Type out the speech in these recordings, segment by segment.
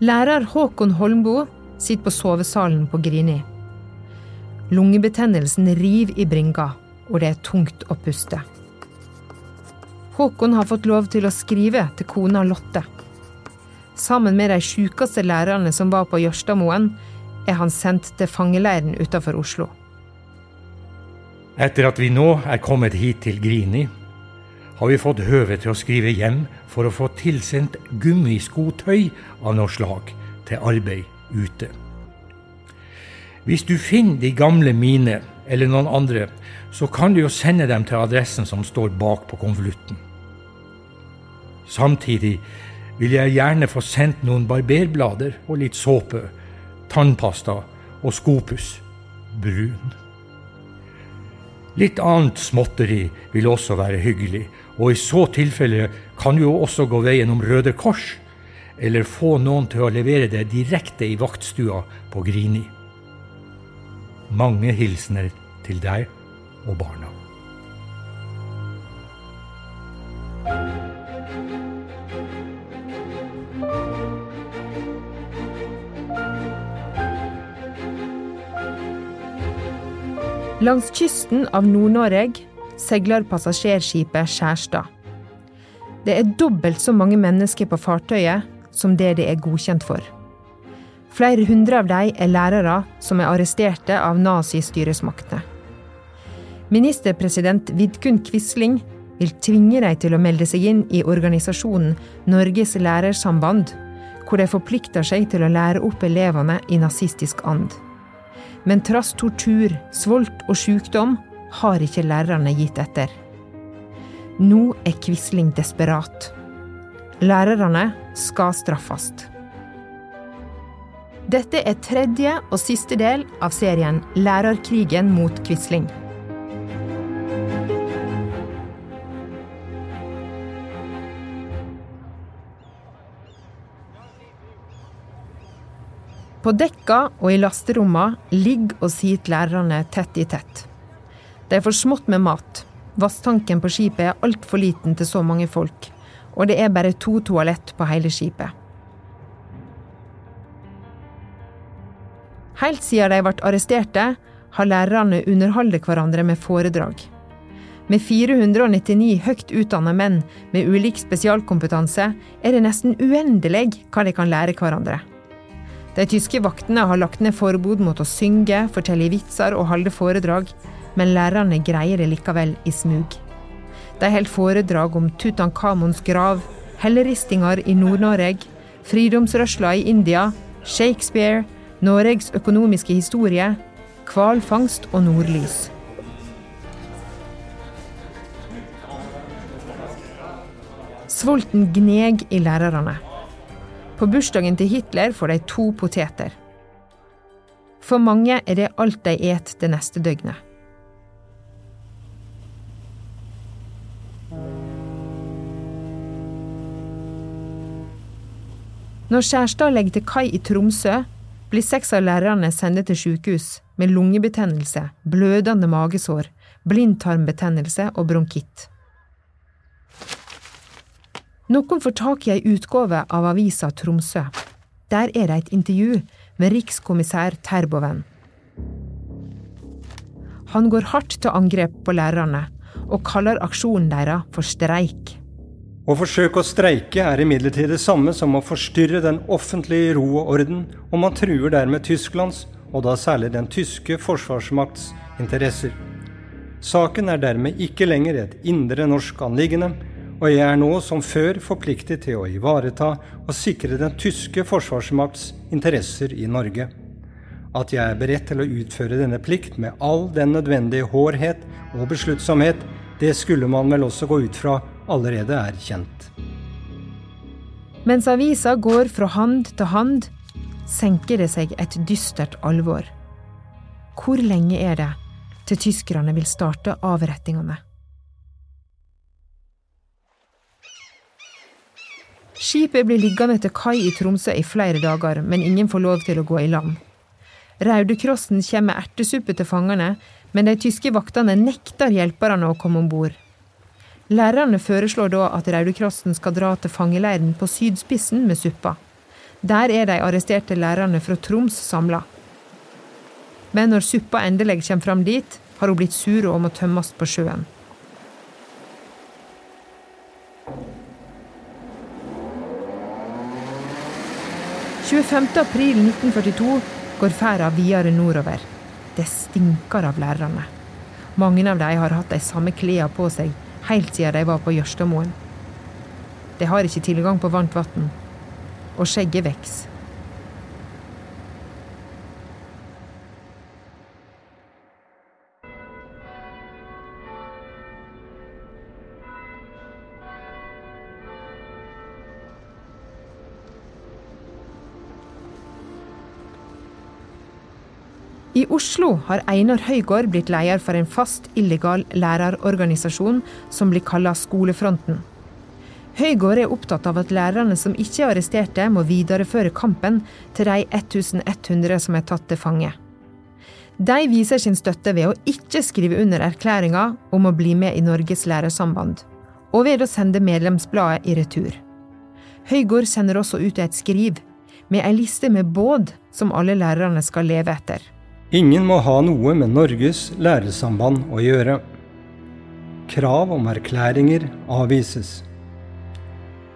Lærer Håkon Holmboe sitter på sovesalen på Grini. Lungebetennelsen river i bringa, og det er tungt å puste. Håkon har fått lov til å skrive til kona Lotte. Sammen med de sjukeste lærerne som var på Jørstadmoen, er han sendt til fangeleiren utenfor Oslo. Etter at vi nå er kommet hit til Grini, har vi fått høve til å skrive hjem for å få tilsendt gummiskotøy av noe slag til arbeid ute. Hvis du finner de gamle mine eller noen andre, så kan du jo sende dem til adressen som står bak på konvolutten. Samtidig vil jeg gjerne få sendt noen barberblader og litt såpe, tannpasta og skopus. Brun. Litt annet småtteri vil også være hyggelig, og i så tilfelle kan du jo også gå veien om Røde Kors, eller få noen til å levere det direkte i vaktstua på Grini. Mange hilsener til deg og barna. Langs kysten av Nord-Norge seiler passasjerskipet Skjærstad. Det er dobbelt så mange mennesker på fartøyet som det det er godkjent for. Flere hundre av dem er lærere som er arresterte av nazistyresmaktene. Ministerpresident Vidkun Quisling vil tvinge dem til å melde seg inn i organisasjonen Norges lærersamband, hvor de forplikter seg til å lære opp elevene i nazistisk and. Men trass tortur, svolt og sykdom har ikke lærerne gitt etter. Nå er Quisling desperat. Lærerne skal straffes. Dette er tredje og siste del av serien Lærerkrigen mot Quisling. På dekka og i lasterommene ligger og sitter lærerne tett i tett. Det er for smått med mat. Vasstanken på skipet er altfor liten til så mange folk. Og det er bare to toalett på hele skipet. Helt siden de ble arresterte, har lærerne underholdt hverandre med foredrag. Med 499 høyt utdanna menn med ulik spesialkompetanse er det nesten uendelig hva de kan lære hverandre. De tyske vaktene har lagt ned forbud mot å synge, fortelle vitser og holde foredrag, men lærerne greier det likevel i smug. De holder foredrag om Tutankhamons grav, helleristinger i Nord-Norge, fridomsrørsla i India, Shakespeare, Norges økonomiske historie, hvalfangst og nordlys. Svolten gneg i lærerne. På bursdagen til Hitler får de to poteter. For mange er det alt de et det neste døgnet. Når Skjærstad legger til kai i Tromsø, blir seks av lærerne sendt til sykehus med lungebetennelse, blødende magesår, blindtarmbetennelse og bronkitt. Noen får tak i ei utgave av avisa Tromsø. Der er det et intervju med rikskommissær Terboven. Han går hardt til angrep på lærerne, og kaller aksjonen deres for streik. Å forsøke å streike er imidlertid det samme som å forstyrre den offentlige ro og orden, og man truer dermed Tysklands, og da særlig den tyske forsvarsmakts, interesser. Saken er dermed ikke lenger et indre norsk anliggende, og jeg er nå som før forpliktet til å ivareta og sikre den tyske forsvarsmakts interesser i Norge. At jeg er beredt til å utføre denne plikt med all den nødvendige hårhet og besluttsomhet, det skulle man vel også gå ut fra allerede er kjent. Mens avisa går fra hand til hand, senker det seg et dystert alvor. Hvor lenge er det til tyskerne vil starte avrettingene? Skipet blir liggende til kai i Tromsø i flere dager, men ingen får lov til å gå i land. Raudekrossen kommer med ertesuppe til fangene, men de tyske vaktene nekter hjelperne å komme om bord. Lærerne foreslår da at Raudekrossen skal dra til fangeleiren på sydspissen med suppa. Der er de arresterte lærerne fra Troms samla. Men når suppa endelig kommer fram dit, har hun blitt sur og må tømmes på sjøen. april 1942 går ferda videre nordover. Det stinker av lærerne. Mange av dem har hatt de samme klærne på seg helt siden de var på Jørstadmoen. De har ikke tilgang på varmt vann, og skjegget vokser. Oslo har Einar Høygård blitt leder for en fast illegal lærerorganisasjon som blir kalla Skolefronten. Høygård er opptatt av at lærerne som ikke er arresterte, må videreføre kampen til de 1100 som er tatt til fange. De viser sin støtte ved å ikke skrive under erklæringa om å bli med i Norges lærersamband, og ved å sende medlemsbladet i retur. Høygård sender også ut et skriv med ei liste med båd som alle lærerne skal leve etter. Ingen må ha noe med Norges læresamband å gjøre. Krav om erklæringer avvises.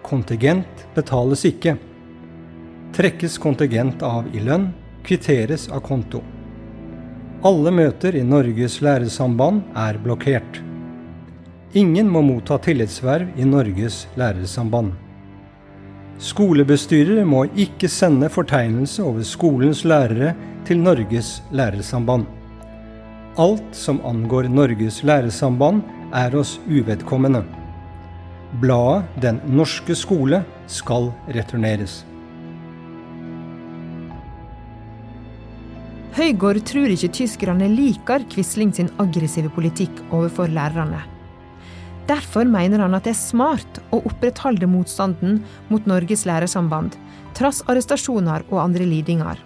Kontingent betales ikke. Trekkes kontingent av i lønn, kvitteres av konto. Alle møter i Norges læresamband er blokkert. Ingen må motta tillitsverv i Norges læresamband. Skolebestyrere må ikke sende fortegnelse over skolens lærere til Norges lærersamband. Alt som angår Norges lærersamband er oss uvedkommende. Bladet Den norske skole skal returneres. Høygård tror ikke tyskerne liker Quisling sin aggressive politikk overfor lærerne. Derfor mener han at det er smart å opprettholde motstanden mot Norges lærersamband, trass arrestasjoner og andre lidinger.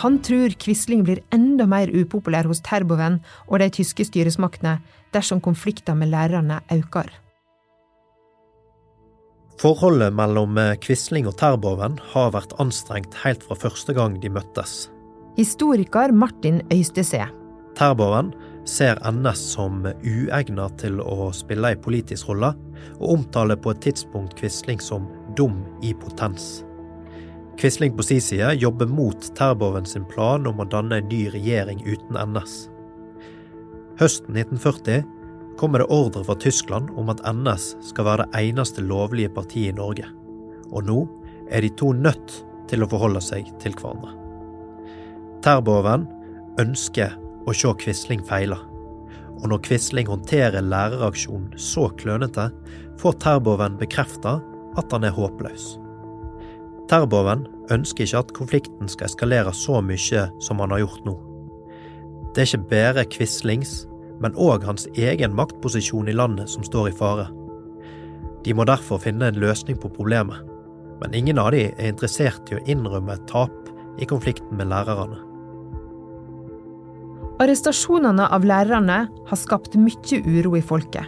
Han tror Quisling blir enda mer upopulær hos Terboven og de tyske styresmaktene dersom konflikter med lærerne øker. Forholdet mellom Quisling og Terboven har vært anstrengt helt fra første gang de møttes. Historiker Martin Øystese. Terboven ser NS som uegnet til å spille ei politisk rolle, og omtaler på et tidspunkt Quisling som dum i potens. Quisling på sin side jobber mot Terboven sin plan om å danne en ny regjering uten NS. Høsten 1940 kommer det ordre fra Tyskland om at NS skal være det eneste lovlige partiet i Norge, og nå er de to nødt til å forholde seg til hverandre. Terboven ønsker å se Quisling feile. Og når Quisling håndterer læreraksjonen så klønete, får Terboven bekrefta at han er håpløs. Terboven ønsker ikke at konflikten skal eskalere så mye som han har gjort nå. Det er ikke bare Quislings, men òg hans egen maktposisjon i landet som står i fare. De må derfor finne en løsning på problemet, men ingen av de er interessert i å innrømme et tap i konflikten med lærerne. Arrestasjonene av lærerne har skapt mye uro i folket.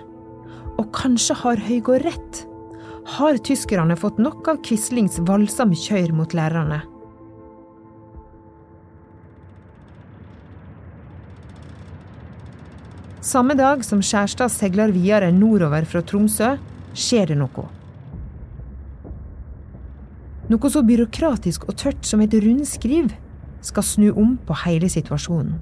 Og kanskje har Høygård rett? Har tyskerne fått nok av Quislings voldsomme kjør mot lærerne? Samme dag som Skjærstad seiler videre nordover fra Tromsø, skjer det noe. Noe så byråkratisk og tørt som et rundskriv skal snu om på hele situasjonen.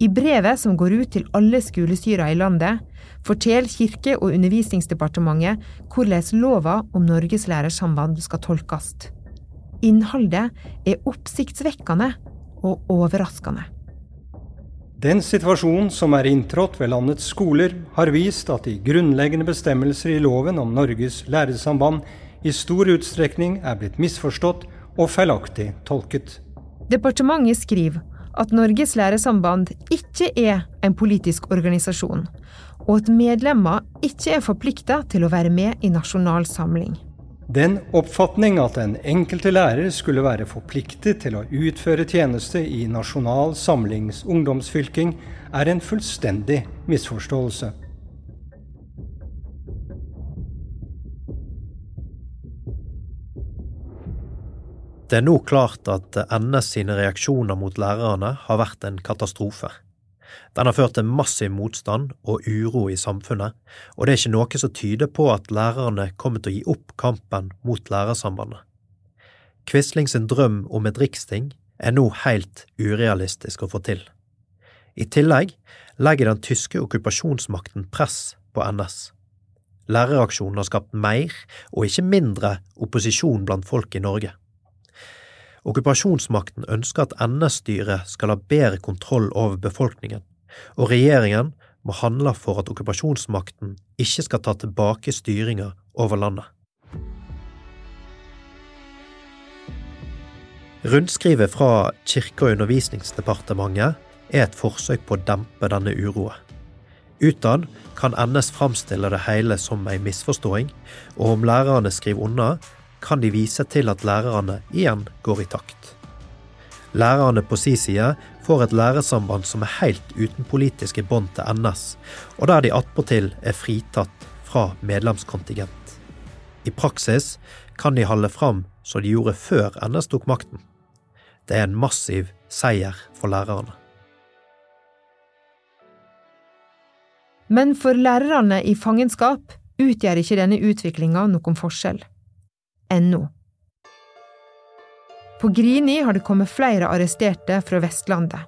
I brevet som går ut til alle skolestyrer i landet, forteller Kirke- og undervisningsdepartementet hvordan lova om Norges lærersamband skal tolkes. Innholdet er oppsiktsvekkende og overraskende. Den situasjonen som er inntrådt ved landets skoler, har vist at de grunnleggende bestemmelser i loven om Norges lærersamband i stor utstrekning er blitt misforstått og feilaktig tolket. Departementet skriver at Norges lærersamband ikke er en politisk organisasjon, og at medlemmer ikke er forplikta til å være med i Nasjonal Samling. Den oppfatning at den enkelte lærer skulle være forpliktet til å utføre tjeneste i Nasjonal Samlings ungdomsfylking, er en fullstendig misforståelse. Det er nå klart at NS sine reaksjoner mot lærerne har vært en katastrofe. Den har ført til massiv motstand og uro i samfunnet, og det er ikke noe som tyder på at lærerne kommer til å gi opp kampen mot Lærersambandet. Quisling sin drøm om et riksting er nå helt urealistisk å få til. I tillegg legger den tyske okkupasjonsmakten press på NS. Læreraksjonen har skapt mer, og ikke mindre, opposisjon blant folk i Norge. Okkupasjonsmakten ønsker at NS-styret skal ha bedre kontroll over befolkningen, og regjeringen må handle for at okkupasjonsmakten ikke skal ta tilbake styringa over landet. Rundskrivet fra Kirke- og undervisningsdepartementet er et forsøk på å dempe denne uroa. Utad kan NS framstille det hele som ei misforståing, og om lærerne skriver unna, kan de vise til at lærerne igjen går i takt. Lærerne på si side får et lærersamband som er helt uten politiske bånd til NS, og der de attpåtil er fritatt fra medlemskontingent. I praksis kan de holde fram som de gjorde før NS tok makten. Det er en massiv seier for lærerne. Men for lærerne i fangenskap utgjør ikke denne utviklinga noen forskjell ennå. På Grini har det kommet flere arresterte fra Vestlandet.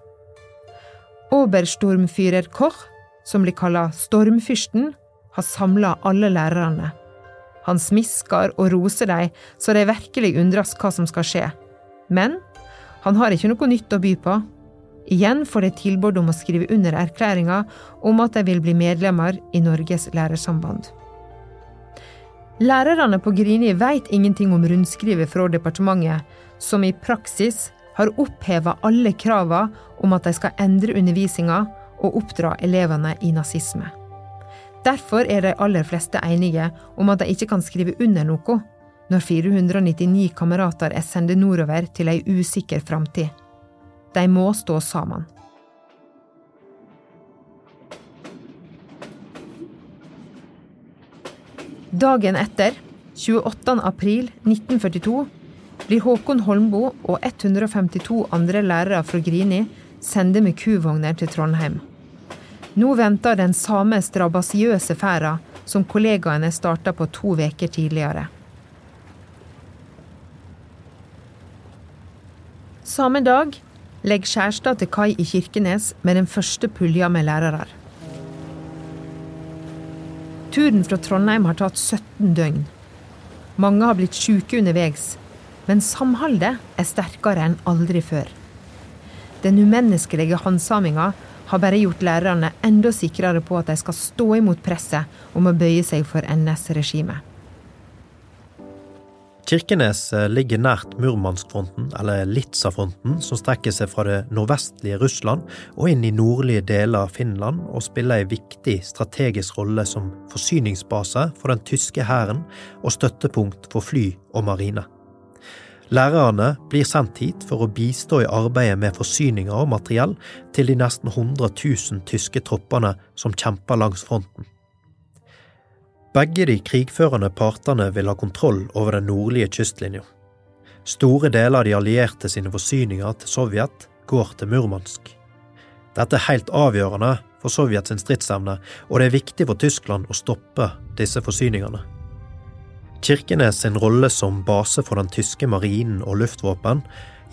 Oberstormfyrer Koch, som blir kalla Stormfyrsten, har samla alle lærerne. Han smisker og roser dem så de virkelig undres hva som skal skje. Men han har ikke noe nytt å by på. Igjen får de tilbud om å skrive under erklæringa om at de vil bli medlemmer i Norges lærersamband. Lærerne på Grini vet ingenting om rundskrivet fra departementet, som i praksis har oppheva alle krava om at de skal endre undervisninga og oppdra elevene i nazisme. Derfor er de aller fleste enige om at de ikke kan skrive under noe når 499 kamerater er sendt nordover til ei usikker framtid. De må stå sammen. Dagen etter, 28. april 1942, blir Håkon Holmboe og 152 andre lærere fra Grini sendt med kuvogner til Trondheim. Nå venter den samme strabasiøse ferda som kollegaene starta på to uker tidligere. Samme dag legger Skjærstad til kai i Kirkenes med den første pulja med lærere. Turen fra Trondheim har tatt 17 døgn. Mange har blitt syke underveis, men samholdet er sterkere enn aldri før. Den umenneskelige handsaminga har bare gjort lærerne enda sikrere på at de skal stå imot presset om å bøye seg for NS-regimet. Kirkenes eh, ligger nært Murmanskfronten, eller Litsa-fronten, som strekker seg fra det nordvestlige Russland og inn i nordlige deler av Finland, og spiller en viktig strategisk rolle som forsyningsbase for den tyske hæren og støttepunkt for fly og marine. Lærerne blir sendt hit for å bistå i arbeidet med forsyninger og materiell til de nesten 100 000 tyske troppene som kjemper langs fronten. Begge de krigførende partene vil ha kontroll over den nordlige kystlinja. Store deler av de allierte sine forsyninger til Sovjet går til Murmansk. Dette er helt avgjørende for Sovjets stridsevne, og det er viktig for Tyskland å stoppe disse forsyningene. Kirkenes sin rolle som base for den tyske marinen og luftvåpen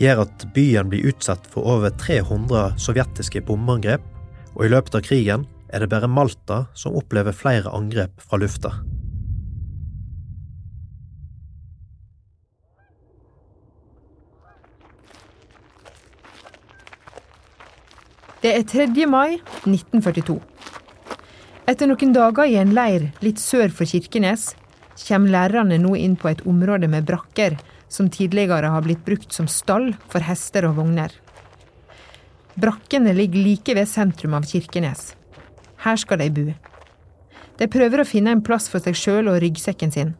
gjør at byen blir utsatt for over 300 sovjetiske bombeangrep, og i løpet av krigen er det bare Malta som opplever flere angrep fra lufta. Det er 3. mai 1942. Etter noen dager i en leir litt sør for Kirkenes kommer lærerne nå inn på et område med brakker som tidligere har blitt brukt som stall for hester og vogner. Brakkene ligger like ved sentrum av Kirkenes. Her skal de bo. De prøver å finne en plass for seg sjøl og ryggsekken sin.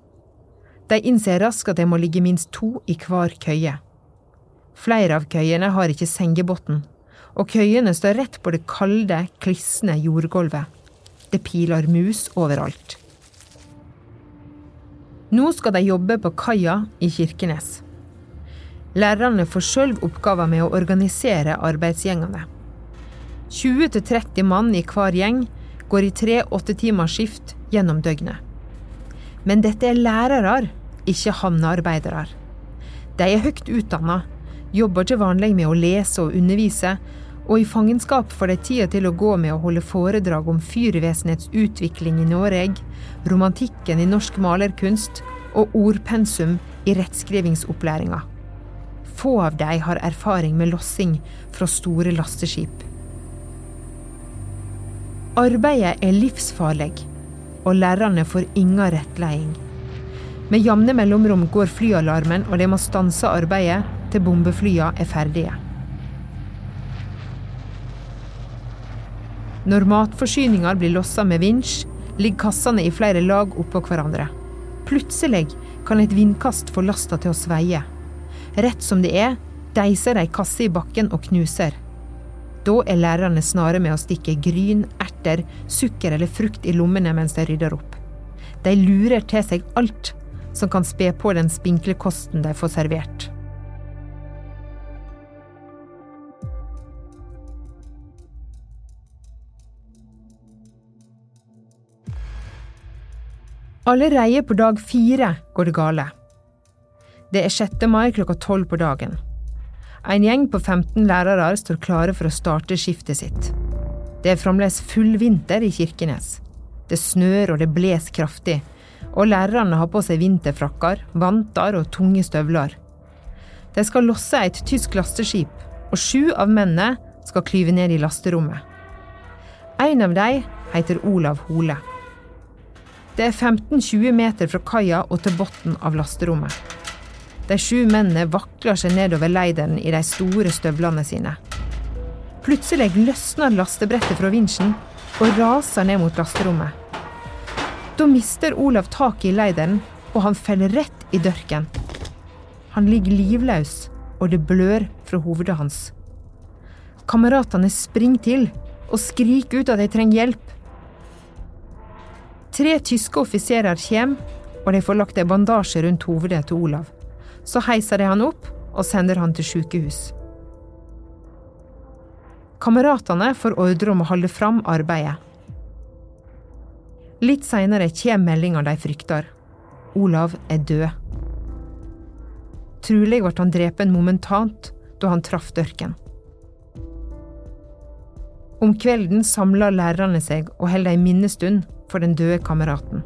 De innser raskt at det må ligge minst to i hver køye. Flere av køyene har ikke sengebunn, og køyene står rett på det kalde, klissende jordgulvet. Det piler mus overalt. Nå skal de jobbe på kaia i Kirkenes. Lærerne får sjøl oppgaver med å organisere arbeidsgjengene. 20-30 mann i hver gjeng går i tre åttetimersskift gjennom døgnet. Men dette er lærere, ikke havnearbeidere. De er høyt utdanna, jobber til vanlig med å lese og undervise, og i fangenskap får de tida til å gå med å holde foredrag om fyrvesenets utvikling i Norge, romantikken i norsk malerkunst og ordpensum i rettskrivingsopplæringa. Få av de har erfaring med lossing fra store lasteskip. Arbeidet er livsfarlig, og lærerne får ingen rettledning. Med jevne mellomrom går flyalarmen, og de må stanse arbeidet til bombeflyene er ferdige. Når matforsyninger blir lossa med vinsj, ligger kassene i flere lag oppå hverandre. Plutselig kan et vindkast få lasta til å sveie. Rett som det er, deiser ei kasse i bakken og knuser. Da er lærerne snare med å stikke gryn, erter, sukker eller frukt i lommene mens de rydder opp. De lurer til seg alt som kan spe på den spinkle kosten de får servert. Allerede på dag fire går det gale. Det er 6. mai klokka tolv på dagen. En gjeng på 15 lærere står klare for å starte skiftet sitt. Det er fremdeles full vinter i Kirkenes. Det snør og det bles kraftig, og lærerne har på seg vinterfrakker, vanter og tunge støvler. De skal losse et tysk lasteskip, og sju av mennene skal klyve ned i lasterommet. En av dem heter Olav Hole. Det er 15-20 meter fra kaia og til bunnen av lasterommet. De sju mennene vakler seg nedover leideren i de store støvlene sine. Plutselig løsner lastebrettet fra vinsjen og raser ned mot lasterommet. Da mister Olav taket i leideren, og han faller rett i dørken. Han ligger livløs, og det blør fra hovedet hans. Kameratene springer til og skriker ut at de trenger hjelp. Tre tyske offiserer kommer, og de får lagt en bandasje rundt hovedet til Olav. Så heiser de han opp og sender han til sykehus. Kameratene får ordre om å holde fram arbeidet. Litt seinere kommer meldinga de frykter. Olav er død. Trolig ble han drepen momentant da han traff dørken. Om kvelden samler lærerne seg og holder ei minnestund for den døde kameraten.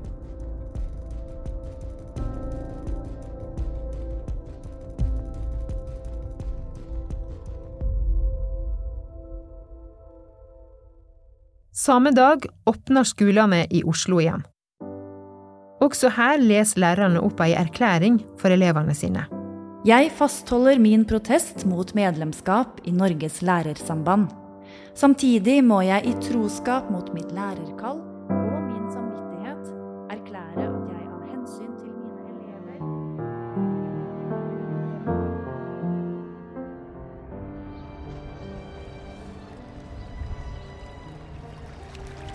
Samme dag åpner skolene i Oslo igjen. Også her leser lærerne opp ei erklæring for elevene sine. Jeg fastholder min protest mot medlemskap i Norges lærersamband. Samtidig må jeg i troskap mot mitt lærerkall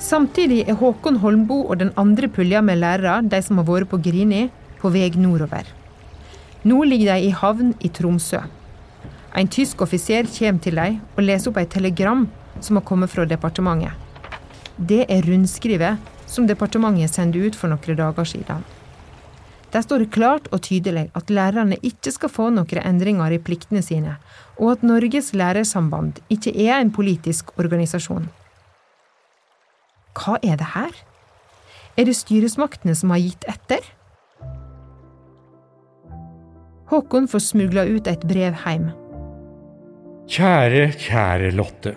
Samtidig er Håkon Holmbo og den andre pulja med lærere, de som har vært på Grini, på vei nordover. Nå ligger de i havn i Tromsø. En tysk offiser kommer til dem og leser opp et telegram som har kommet fra departementet. Det er rundskrivet som departementet sendte ut for noen dager siden. Der står det klart og tydelig at lærerne ikke skal få noen endringer i pliktene sine, og at Norges lærersamband ikke er en politisk organisasjon. Hva er det her? Er det styresmaktene som har gitt etter? Håkon får smugla ut et brev hjem. Kjære, kjære Lotte.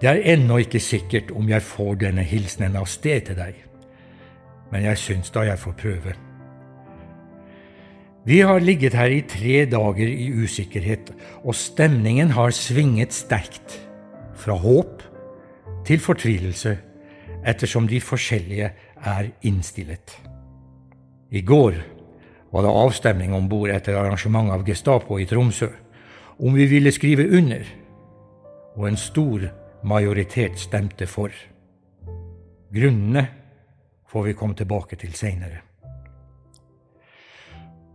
Det er ennå ikke sikkert om jeg får denne hilsenen av sted til deg, men jeg syns da jeg får prøve. Vi har ligget her i tre dager i usikkerhet, og stemningen har svinget sterkt. Fra håp til fortvilelse, ettersom de forskjellige er innstillet. I går var det avstemning om bord etter arrangementet av Gestapo i Tromsø, om vi ville skrive under, og en stor majoritet stemte for. Grunnene får vi komme tilbake til seinere.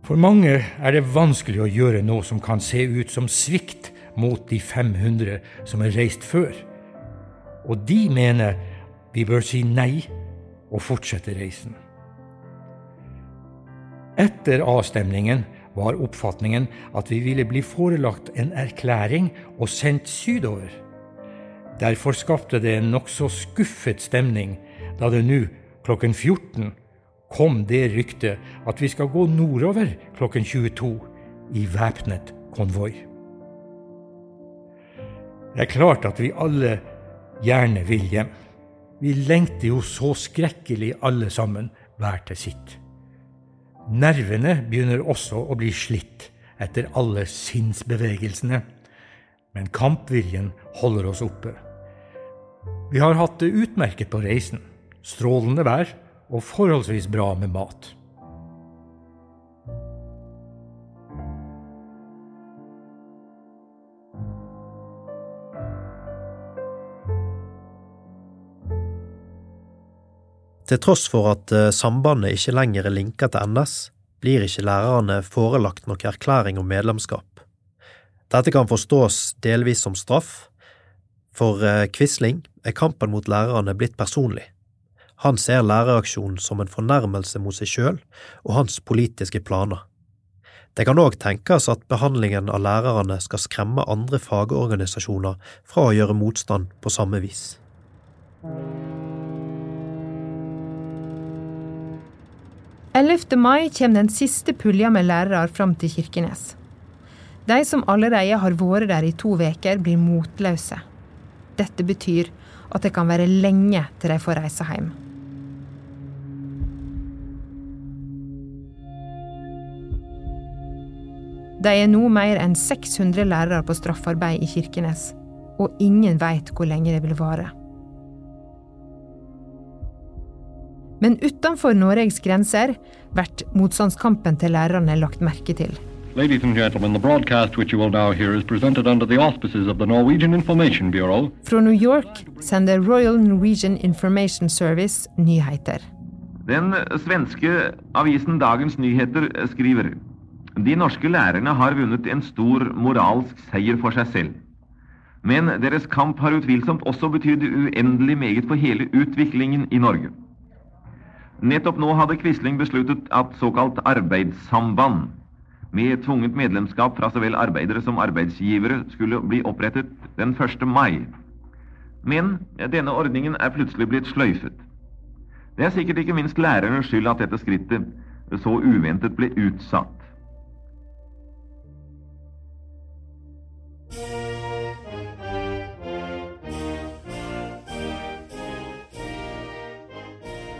For mange er det vanskelig å gjøre noe som kan se ut som svikt mot de 500 som er reist før. Og de mener vi bør si nei og fortsette reisen. Etter avstemningen var oppfatningen at vi ville bli forelagt en erklæring og sendt sydover. Derfor skapte det en nokså skuffet stemning da det nå, klokken 14, kom det ryktet at vi skal gå nordover klokken 22 i væpnet konvoi. Det er klart at vi alle gjerne vil hjem. Vi lengter jo så skrekkelig alle sammen, hver til sitt. Nervene begynner også å bli slitt etter alle sinnsbevegelsene, men kampviljen holder oss oppe. Vi har hatt det utmerket på reisen. Strålende vær og forholdsvis bra med mat. Til tross for at eh, sambandet ikke lenger er linka til NS, blir ikke lærerne forelagt noen erklæring om medlemskap. Dette kan forstås delvis som straff. For eh, Quisling er kampen mot lærerne blitt personlig. Han ser læreraksjonen som en fornærmelse mot seg sjøl og hans politiske planer. Det kan òg tenkes at behandlingen av lærerne skal skremme andre fagorganisasjoner fra å gjøre motstand på samme vis. 11. mai kommer den siste pulja med lærere fram til Kirkenes. De som allerede har vært der i to uker, blir motløse. Dette betyr at det kan være lenge til de får reise hjem. De er nå mer enn 600 lærere på straffarbeid i Kirkenes, og ingen veit hvor lenge det vil vare. Men utenfor Norges grenser blir motstandskampen til lærerne lagt merke til. Ladies and gentlemen, the broadcast which you will now hear is presented under the auspices of the Norwegian Information Bureau. Fra New York sender Royal Norwegian Information Service nyheter. Den svenske avisen Dagens Nyheter skriver de norske lærerne har vunnet en stor moralsk seier for seg selv. Men deres kamp har utvilsomt også betydd uendelig meget for hele utviklingen i Norge. Nettopp nå hadde Quisling besluttet at såkalt arbeidssamband med tvunget medlemskap fra så vel arbeidere som arbeidsgivere skulle bli opprettet den 1. mai. Men denne ordningen er plutselig blitt sløyfet. Det er sikkert ikke minst lærernes skyld at dette skrittet så uventet ble utsatt.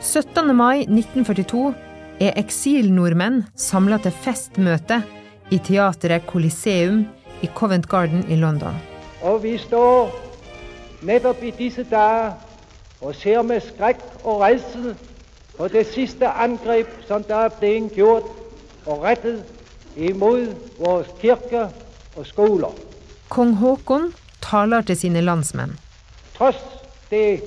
17. mai 1942 er eksilnordmenn samla til festmøte i teatret Coliseum i Covent Garden i London. Og vi står nettopp i disse dager og ser med skrekk og redsel på det siste angrep som der er blitt gjort og rettet imot våre kirker og skoler. Kong Haakon taler til sine landsmenn. Tross det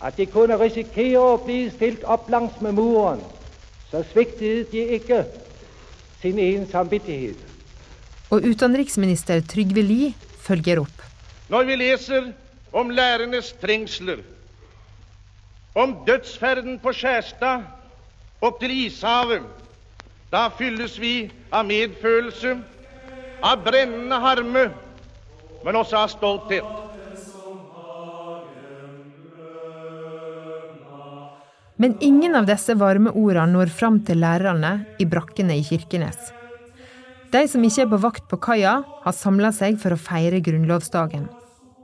at de kunne risikere å bli stilt opp langs med muren, så sviktet de ikke sin egen samvittighet. Og utenriksminister Trygve Lie følger opp. Når vi leser om lærernes trengsler, om dødsferden på Skjærstad opp til Ishavet, da fylles vi av medfølelse, av brennende harme, men også av stolthet. Men ingen av disse varme ordene når fram til lærerne i brakkene i Kirkenes. De som ikke er på vakt på kaia, har samla seg for å feire grunnlovsdagen.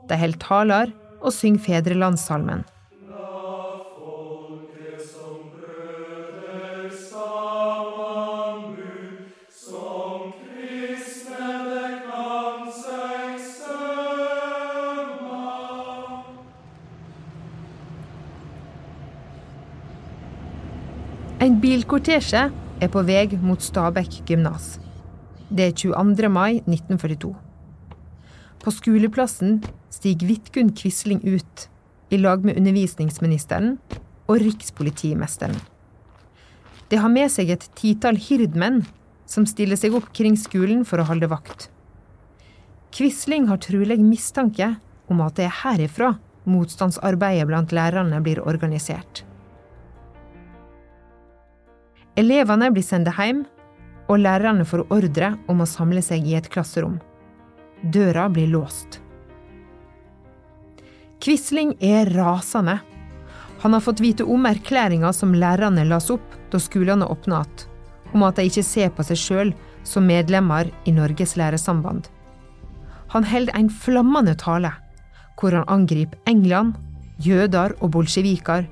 De holder taler og synger fedrelandssalmen. En bilkortesje er på vei mot Stabekk gymnas. Det er 22. mai 1942. På skoleplassen stiger Vidkun Quisling ut i lag med undervisningsministeren og rikspolitimesteren. Det har med seg et titall hirdmenn som stiller seg opp kring skolen for å holde vakt. Quisling har trolig mistanke om at det er herifra motstandsarbeidet blant lærerne blir organisert. Elevene blir sendt hjem, og lærerne får ordre om å samle seg i et klasserom. Døra blir låst. Quisling er rasende. Han har fått vite om erklæringa som lærerne las opp da skolene åpna igjen, om at de ikke ser på seg sjøl som medlemmer i Norges læresamband. Han holder en flammende tale, hvor han angriper England, jøder og bolsjeviker,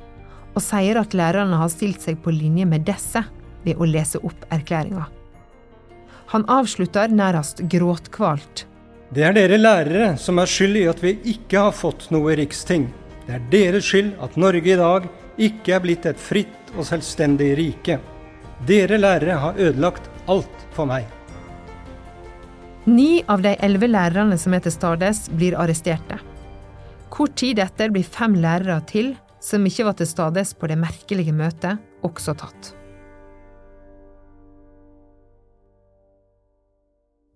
og sier at lærerne har stilt seg på linje med disse ved å lese opp erklæringa. Han avslutter nærmest gråtkvalt. Det er dere lærere som er skyld i at vi ikke har fått noe riksting. Det er deres skyld at Norge i dag ikke er blitt et fritt og selvstendig rike. Dere lærere har ødelagt alt for meg. Ni av de elleve lærerne som er til stades, blir arresterte. Kort tid etter blir fem lærere til, som ikke var til stades på det merkelige møtet, også tatt.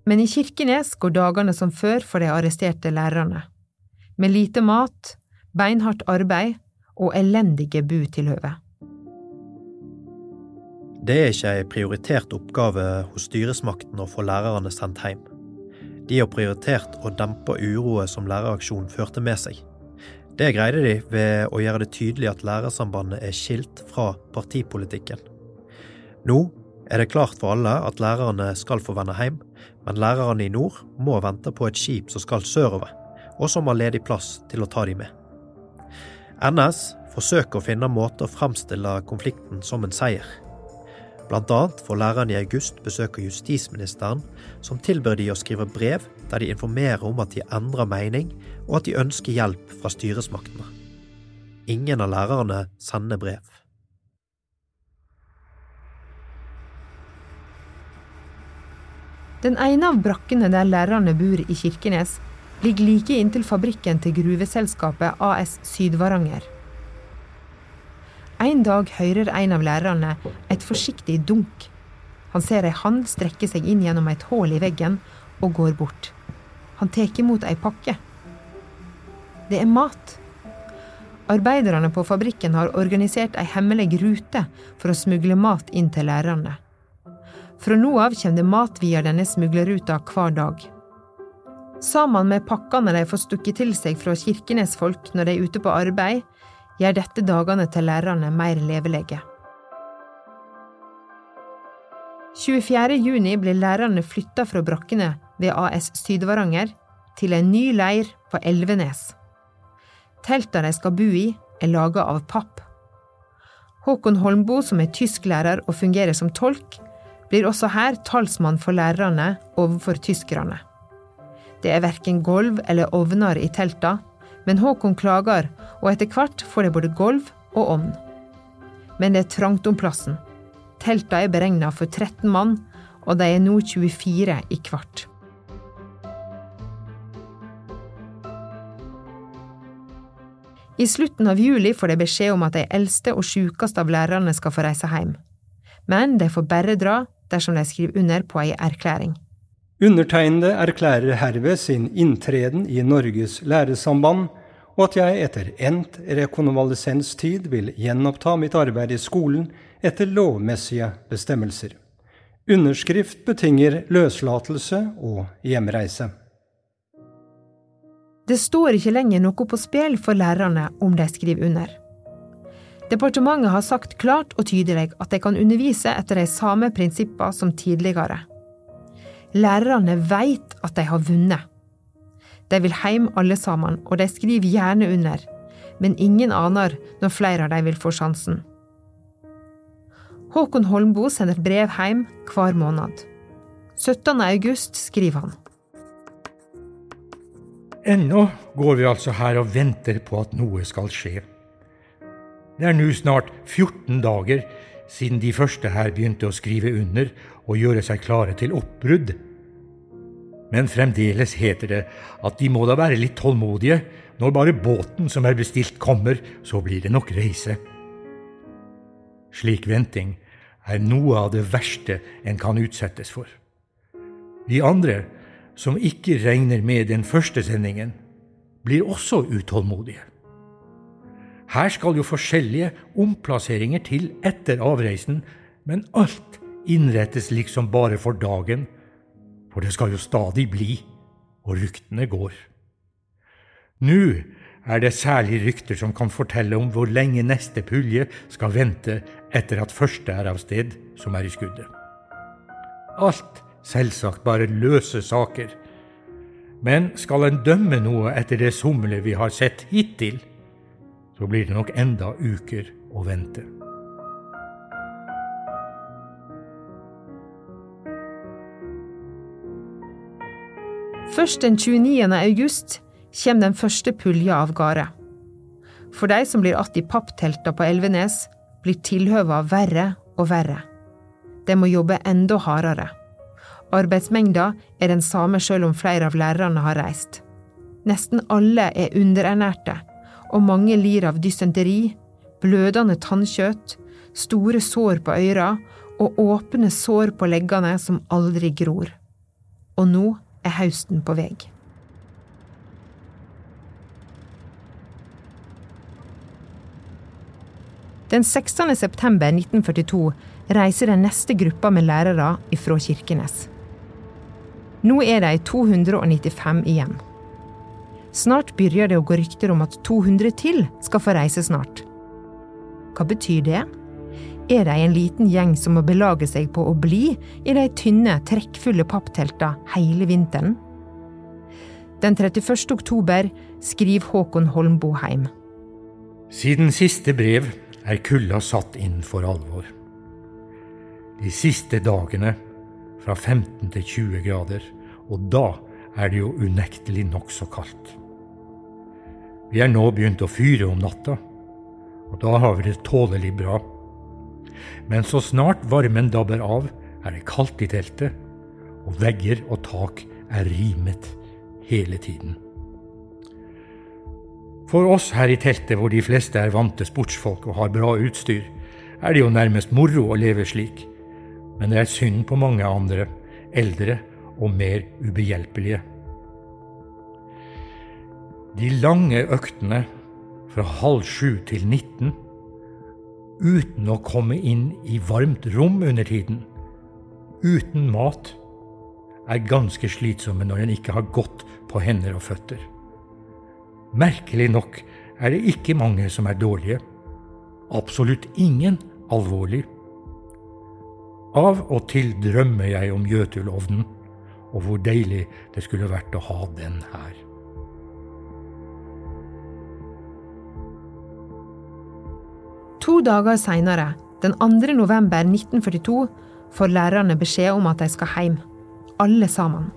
Men i Kirkenes går dagene som før for de arresterte lærerne. Med lite mat, beinhardt arbeid og elendige butilhøve. Det er ikke ei prioritert oppgave hos styresmakten å få lærerne sendt hjem. De har prioritert å dempe uroet som læreraksjonen førte med seg. Det greide de ved å gjøre det tydelig at Lærersambandet er skilt fra partipolitikken. Nå er det klart for alle at lærerne skal få vende hjem, men lærerne i nord må vente på et skip som skal sørover, og som har ledig plass til å ta dem med. NS forsøker å finne måter å fremstille konflikten som en seier. Blant annet får lærerne i august besøk av justisministeren, som tilbyr de å skrive brev der de informerer om at de endrer mening, og at de ønsker hjelp fra styresmaktene. Ingen av lærerne sender brev. Den ene av brakkene der lærerne bor i Kirkenes, ligger like inntil fabrikken til gruveselskapet AS Sydvaranger. En dag hører en av lærerne et forsiktig dunk. Han ser ei hand strekke seg inn gjennom et hull i veggen og går bort. Han tar imot ei pakke. Det er mat. Arbeiderne på fabrikken har organisert ei hemmelig rute for å smugle mat inn til lærerne. Fra nå av kommer det mat via denne smuglerruta hver dag. Sammen med pakkene de får stukket til seg fra Kirkenes-folk når de er ute på arbeid, gjør dette dagene til lærerne mer levelige. 24. juni blir lærerne flytta fra brakkene ved AS Sydvaranger til en ny leir på Elvenes. Telta de skal bo i, er laga av papp. Håkon Holmboe, som er tysklærer og fungerer som tolk, blir også her talsmann for lærerne overfor tyskerne. Det er verken gulv eller ovner i telta, men Håkon klager, og etter hvert får de både gulv og ovn. Men det er trangt om plassen. Telta er beregna for 13 mann, og de er nå 24 i hvert. I slutten av juli får de beskjed om at de eldste og sjukeste av lærerne skal få reise hjem. Men de får bare dra dersom de skriver under på ei erklæring. Undertegnede erklærer herved sin inntreden i Norges læresamband, og at jeg etter endt rekonvalesenstid vil gjenoppta mitt arbeid i skolen etter lovmessige bestemmelser. Underskrift betinger løslatelse og hjemreise. Det står ikke lenger noe på spill for lærerne om de skriver under. Departementet har sagt klart og tydelig at de kan undervise etter de samme prinsipper som tidligere. Lærerne vet at de har vunnet. De vil hjem alle sammen, og de skriver gjerne under, men ingen aner når flere av dem vil få sjansen. Håkon Holmboe sender brev hjem hver måned. 17. august skriver han. Ennå går vi altså her og venter på at noe skal skje. Det er nå snart 14 dager siden de første her begynte å skrive under og gjøre seg klare til oppbrudd. Men fremdeles heter det at de må da være litt tålmodige. Når bare båten som er bestilt kommer, så blir det nok reise. Slik venting er noe av det verste en kan utsettes for. Vi andre, som ikke regner med den første sendingen, blir også utålmodige. Her skal jo forskjellige omplasseringer til etter avreisen, men alt innrettes liksom bare for dagen, for det skal jo stadig bli, og ryktene går. Nå er det særlig rykter som kan fortelle om hvor lenge neste pulje skal vente etter at første er av sted, som er i skuddet. Alt selvsagt bare løse saker. Men skal en dømme noe etter det somle vi har sett hittil, så blir det nok enda uker å vente. Først den 29. august kommer den første pulja av gårde. For de som blir att i papptelta på Elvenes, blir tilhøva verre og verre. De må jobbe enda hardere. Arbeidsmengda er den samme sjøl om flere av lærerne har reist. Nesten alle er underernærte, og mange lir av dysenteri, blødende tannkjøtt, store sår på øyra og åpne sår på leggene som aldri gror. Og nå er høsten på vei. Den 16. september 1942 reiser den neste gruppa med lærere ifra Kirkenes. Nå er de 295 igjen. Snart begynner det å gå rykter om at 200 til skal få reise snart. Hva betyr det? Er de en liten gjeng som må belage seg på å bli i de tynne, trekkfulle pappteltene hele vinteren? Den 31. oktober skriver Håkon Holmboheim. Siden siste brev er kulda satt inn for alvor. De siste dagene fra 15 til 20 grader, og da er det jo unektelig nokså kaldt. Vi er nå begynt å fyre om natta, og da har vi det tålelig bra. Men så snart varmen dabber av, er det kaldt i teltet, og vegger og tak er rimet hele tiden. For oss her i teltet, hvor de fleste er vante sportsfolk og har bra utstyr, er det jo nærmest moro å leve slik. Men det er synd på mange andre, eldre og mer ubehjelpelige. De lange øktene fra halv sju til 19, uten å komme inn i varmt rom under tiden, uten mat, er ganske slitsomme når en ikke har gått på hender og føtter. Merkelig nok er det ikke mange som er dårlige. Absolutt ingen alvorlig. Av og til drømmer jeg om Jøtulovnen, og hvor deilig det skulle vært å ha den her. To dager seinere, den 2. november 1942, får lærerne beskjed om at de skal hjem. Alle sammen.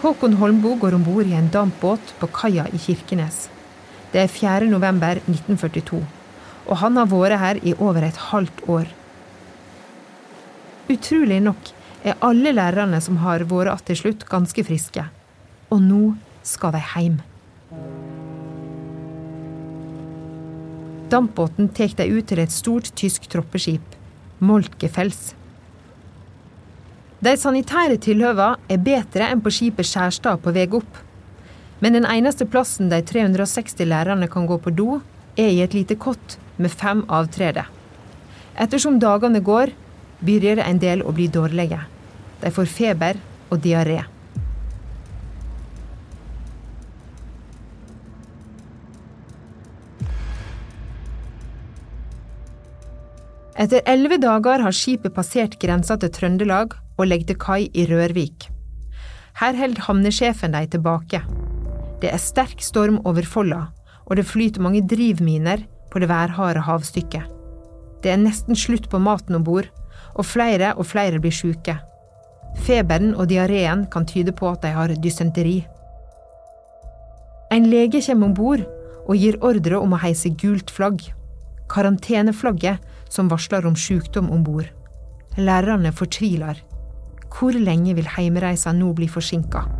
Håkon Holmboe går om bord i en dampbåt på kaia i Kirkenes. Det er 4. november 1942, og han har vært her i over et halvt år. Utrolig nok er alle lærerne som har vært igjen til slutt, ganske friske. Og nå skal de hjem. Dampbåten tar de ut til et stort tysk troppeskip, Molkefels. De sanitære tilhøva er bedre enn på skipet Skjærstad på vei opp. Men den eneste plassen de 360 lærerne kan gå på do, er i et lite kott med fem avtrede. Ettersom dagene går, begynner en del å bli dårlige. De får feber og diaré. Etter elleve dager har skipet passert grensa til Trøndelag og legger til kai i Rørvik. Her holder havnesjefen dem tilbake. Det er sterk storm over Folla, og det flyter mange drivminer på det værharde havstykket. Det er nesten slutt på maten om bord, og flere og flere blir syke. Feberen og diareen kan tyde på at de har dysenteri. En lege kommer om bord og gir ordre om å heise gult flagg. Karanteneflagget som varsler om sykdom om bord. Lærerne fortviler. Hvor lenge vil heimreisa nå bli forsinka?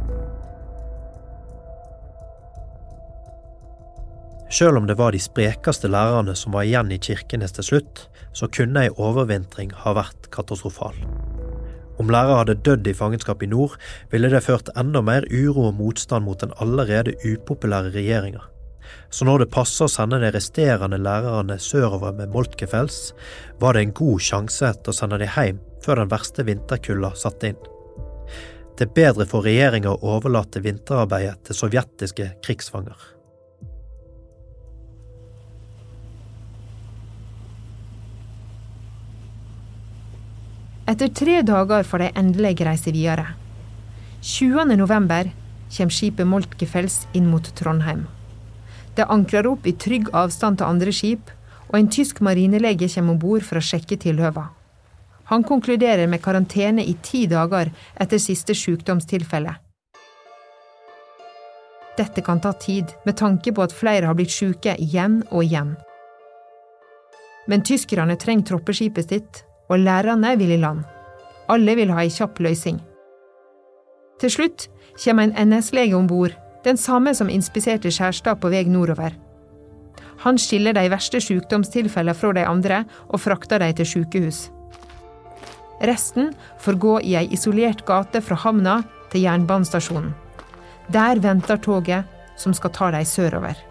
Selv om det var de sprekeste lærerne som var igjen i Kirkenes til slutt, så kunne ei overvintring ha vært katastrofal. Om lærere hadde dødd i fangenskap i nord, ville det ført enda mer uro og motstand mot den allerede upopulære regjeringa. Så når det passer å sende de resterende lærerne sørover med Moltkefels, var det en god sjanse til å sende de hjem før den verste vinterkulda satte inn. Det er bedre for regjeringa å overlate vinterarbeidet til sovjetiske krigsfanger. Etter tre dager får de endelig reise videre. 20. november kommer skipet Moltkefels inn mot Trondheim. Det ankrer opp i trygg avstand til andre skip, og en tysk marinelege kommer om bord for å sjekke tilhøva. Han konkluderer med karantene i ti dager etter siste sykdomstilfelle. Dette kan ta tid, med tanke på at flere har blitt syke igjen og igjen. Men tyskerne trenger troppeskipet sitt, og lærerne vil i land. Alle vil ha ei kjapp løsning. Til slutt kommer en NS-lege om bord, den samme som inspiserte Skjærstad på vei nordover. Han skiller de verste sykdomstilfellene fra de andre og frakter dem til sykehus. Resten får gå i ei isolert gate fra havna til jernbanestasjonen. Der venter toget som skal ta dem sørover.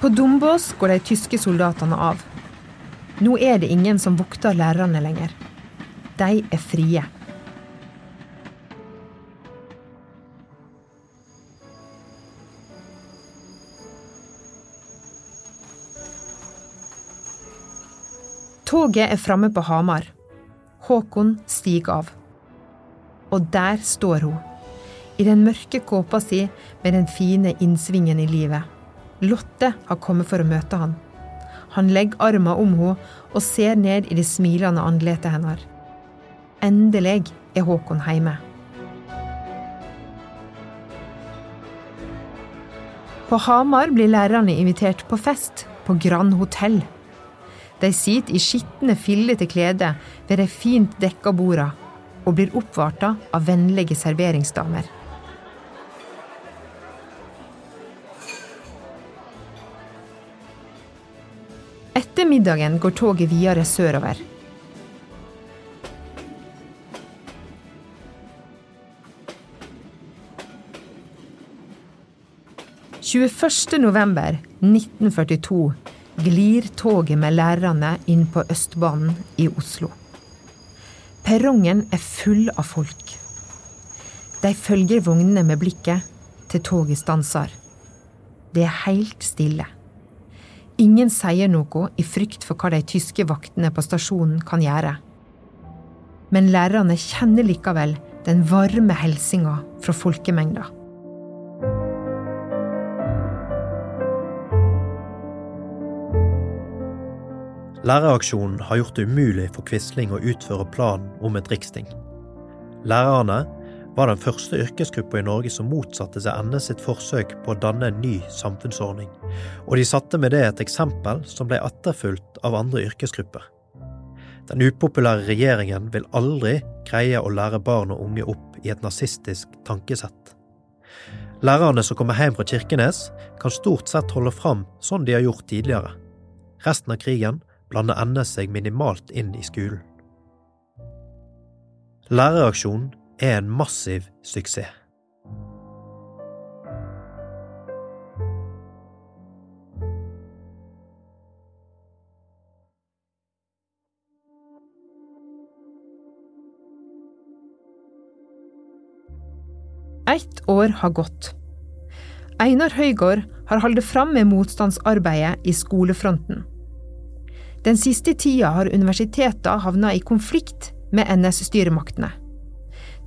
På Dombås går de tyske soldatene av. Nå er det ingen som vokter lærerne lenger. De er frie. Toget er framme på Hamar. Håkon stiger av. Og der står hun. I den mørke kåpa si med den fine innsvingen i livet. Lotte har kommet for å møte han. Han legger armen om henne og ser ned i det smilende andletet hennes. Endelig er Håkon hjemme. På Hamar blir lærerne invitert på fest på Grand Hotell. De sitter i skitne, fillete klede ved de fint dekka borda og blir oppvarta av vennlige serveringsdamer. Middagen går toget videre sørover. november 1942 glir toget med lærerne inn på Østbanen i Oslo. Perrongen er full av folk. De følger vognene med blikket til toget stanser. Det er helt stille. Ingen sier noe i frykt for hva de tyske vaktene på stasjonen kan gjøre. Men lærerne kjenner likevel den varme hilsinga fra folkemengda. Læreraksjonen har gjort det umulig for Quisling å utføre planen om et riksting. Lærerne var den første yrkesgruppa i Norge som motsatte seg NS sitt forsøk på å danne en ny samfunnsordning, og de satte med det et eksempel som ble etterfulgt av andre yrkesgrupper. Den upopulære regjeringen vil aldri greie å lære barn og unge opp i et nazistisk tankesett. Lærerne som kommer hjem fra Kirkenes, kan stort sett holde fram sånn de har gjort tidligere. Resten av krigen blander NS seg minimalt inn i skolen. Læreraksjonen er en massiv suksess. Ett år har gått. Einar Høygård har holdt fram med motstandsarbeidet i skolefronten. Den siste tida har universitetene havna i konflikt med NS-styremaktene.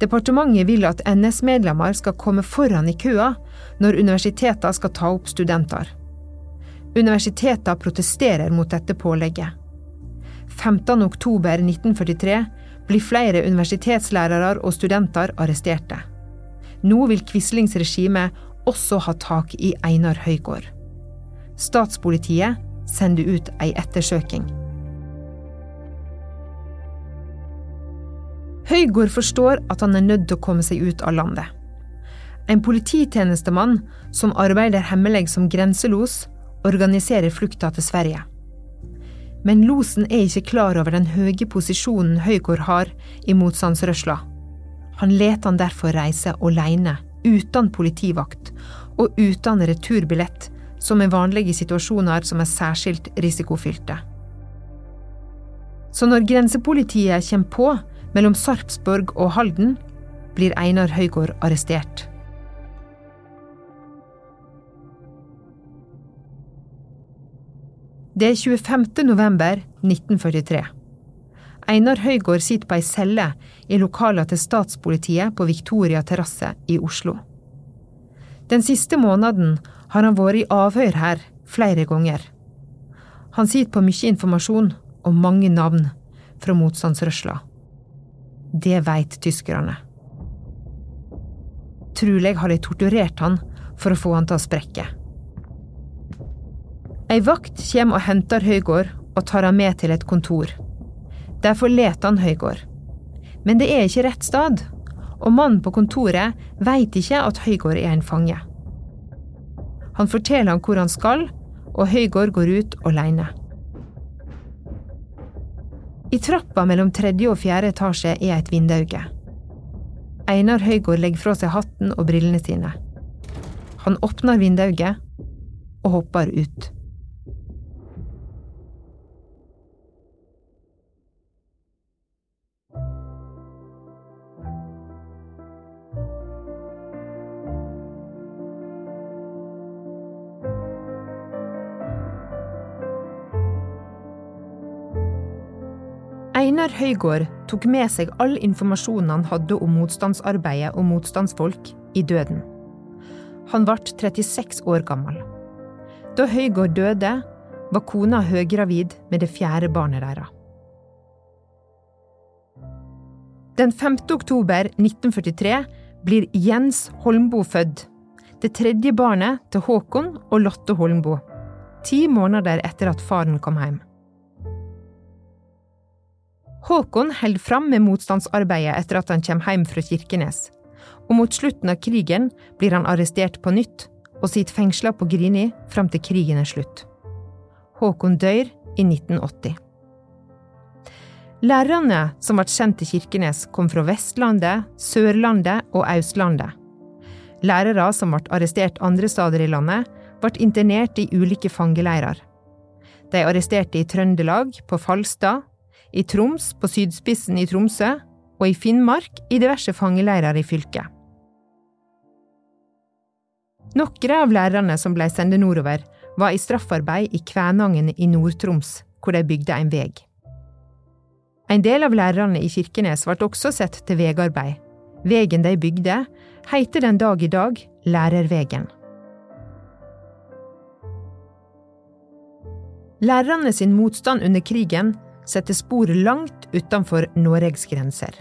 Departementet vil at NS-medlemmer skal komme foran i køa når universitetene skal ta opp studenter. Universitetene protesterer mot dette pålegget. 15.10.1943 blir flere universitetslærere og studenter arresterte. Nå vil Quislings regime også ha tak i Einar Høygård. Statspolitiet sender ut ei ettersøking. Høygård forstår at han er nødt til å komme seg ut av landet. En polititjenestemann som arbeider hemmelig som grenselos, organiserer flukta til Sverige. Men losen er ikke klar over den høye posisjonen Høygård har i motstandsrørsla. Han let han derfor reise alene, uten politivakt og uten returbillett, som er vanlige situasjoner som er særskilt risikofylte. Så når grensepolitiet kommer på mellom Sarpsborg og Halden, blir Einar Høygård arrestert. Det er 25. november 1943. Einar Høygård sitter på ei celle i lokalene til statspolitiet på Victoria terrasse i Oslo. Den siste måneden har han vært i avhør her flere ganger. Han sitter på mye informasjon og mange navn fra motstandsrørsla. Det veit tyskerne. Truleg har de torturert han for å få han til å sprekke. Ei vakt kommer og henter Høygård og tar han med til et kontor. Derfor leter han Høygård. Men det er ikke rett sted, og mannen på kontoret veit ikke at Høygård er en fange. Han forteller han hvor han skal, og Høygård går ut alene. I trappa mellom tredje og fjerde etasje er et vindauge. Einar Høygård legger fra seg hatten og brillene sine. Han åpner vindauget og hopper ut. Einar Høygård tok med seg all informasjonen han hadde om motstandsarbeidet og motstandsfolk, i døden. Han ble 36 år gammel. Da Høygård døde, var kona høygravid med det fjerde barnet deres. Den 5. oktober 1943 blir Jens Holmboe født, det tredje barnet til Håkon og Lotte Holmboe, ti måneder etter at faren kom hjem. Håkon holder fram med motstandsarbeidet etter at han kommer hjem fra Kirkenes. Og mot slutten av krigen blir han arrestert på nytt og sitter fengsla på Grini fram til krigen er slutt. Håkon dør i 1980. Lærerne som ble sendt til Kirkenes, kom fra Vestlandet, Sørlandet og Østlandet. Lærere som ble arrestert andre steder i landet, ble internert i ulike fangeleirer. De arresterte i Trøndelag, på Falstad, i Troms på sydspissen i Tromsø og i Finnmark i diverse fangeleirer i fylket. Noen av lærerne som ble sendt nordover, var i straffarbeid i Kvænangen i Nord-Troms, hvor de bygde en vei. En del av lærerne i Kirkenes ble også sett til vegarbeid. Vegen de bygde, heter den dag i dag Lærervegen. Lærerne sin motstand under krigen setter spor langt utenfor Norges grenser.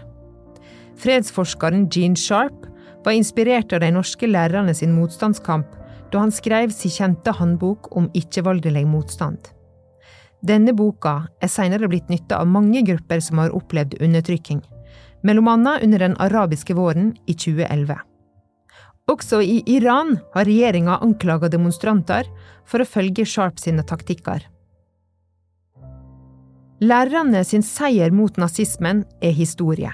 Fredsforskeren Gene Sharp var inspirert av de norske lærerne sin motstandskamp da han skrev sin kjente håndbok om ikke-voldelig motstand. Denne boka er senere blitt nytta av mange grupper som har opplevd undertrykking, mellom annet under den arabiske våren i 2011. Også i Iran har regjeringa anklaga demonstranter for å følge Sharp sine taktikker. Lærerne sin seier mot nazismen er historie.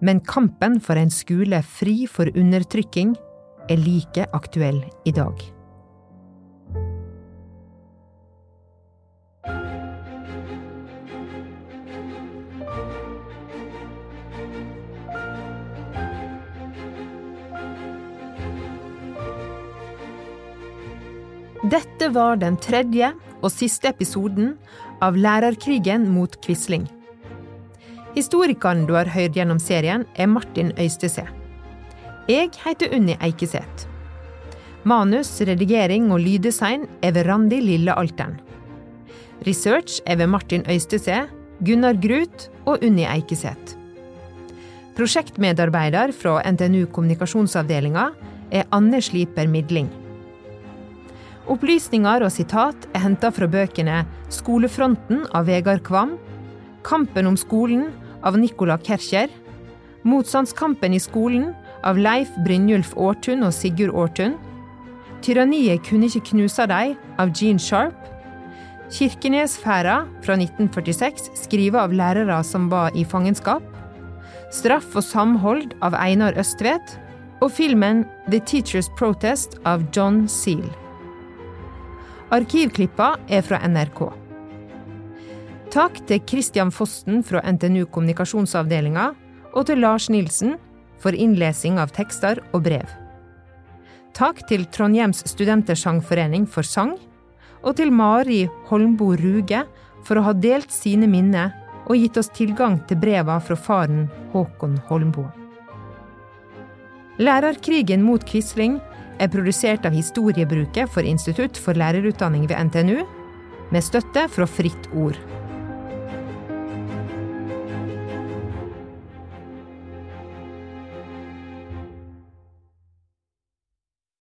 Men kampen for en skole fri for undertrykking er like aktuell i dag. Dette var den tredje og siste episoden av Lærerkrigen mot Quisling. Historikeren du har hørt gjennom serien, er Martin Øystese. Jeg heter Unni Eikeseth. Manus, redigering og lyddesign er ved Randi Lille Alteren. Research er ved Martin Øystese, Gunnar Grut og Unni Eikeseth. Prosjektmedarbeider fra NTNU kommunikasjonsavdelinga er Anne Sliper Midling. Opplysninger og sitat er henta fra bøkene Skolefronten av Vegard Kvam, Kampen om skolen av Nicola Kercher, Motstandskampen i skolen av Leif Brynjulf Aartun og Sigurd Aartun, Tyranniet kunne ikke knuse deg av Jean Sharp, Kirkenesfæra fra 1946, skrevet av lærere som var i fangenskap, Straff og samhold av Einar Østvedt, og filmen The Teacher's Protest av John Seal. Arkivklippa er fra NRK. Takk til Christian Fosten fra NTNU kommunikasjonsavdelinga, og til Lars Nilsen for innlesing av tekster og brev. Takk til Trondhjems studentersangforening for sang, og til Mari Holmbo Ruge for å ha delt sine minner og gitt oss tilgang til breva fra faren Håkon Holmbo. Lærerkrigen mot Quisling er produsert av Historiebruket for Institutt for lærerutdanning ved NTNU, med støtte fra Fritt Ord.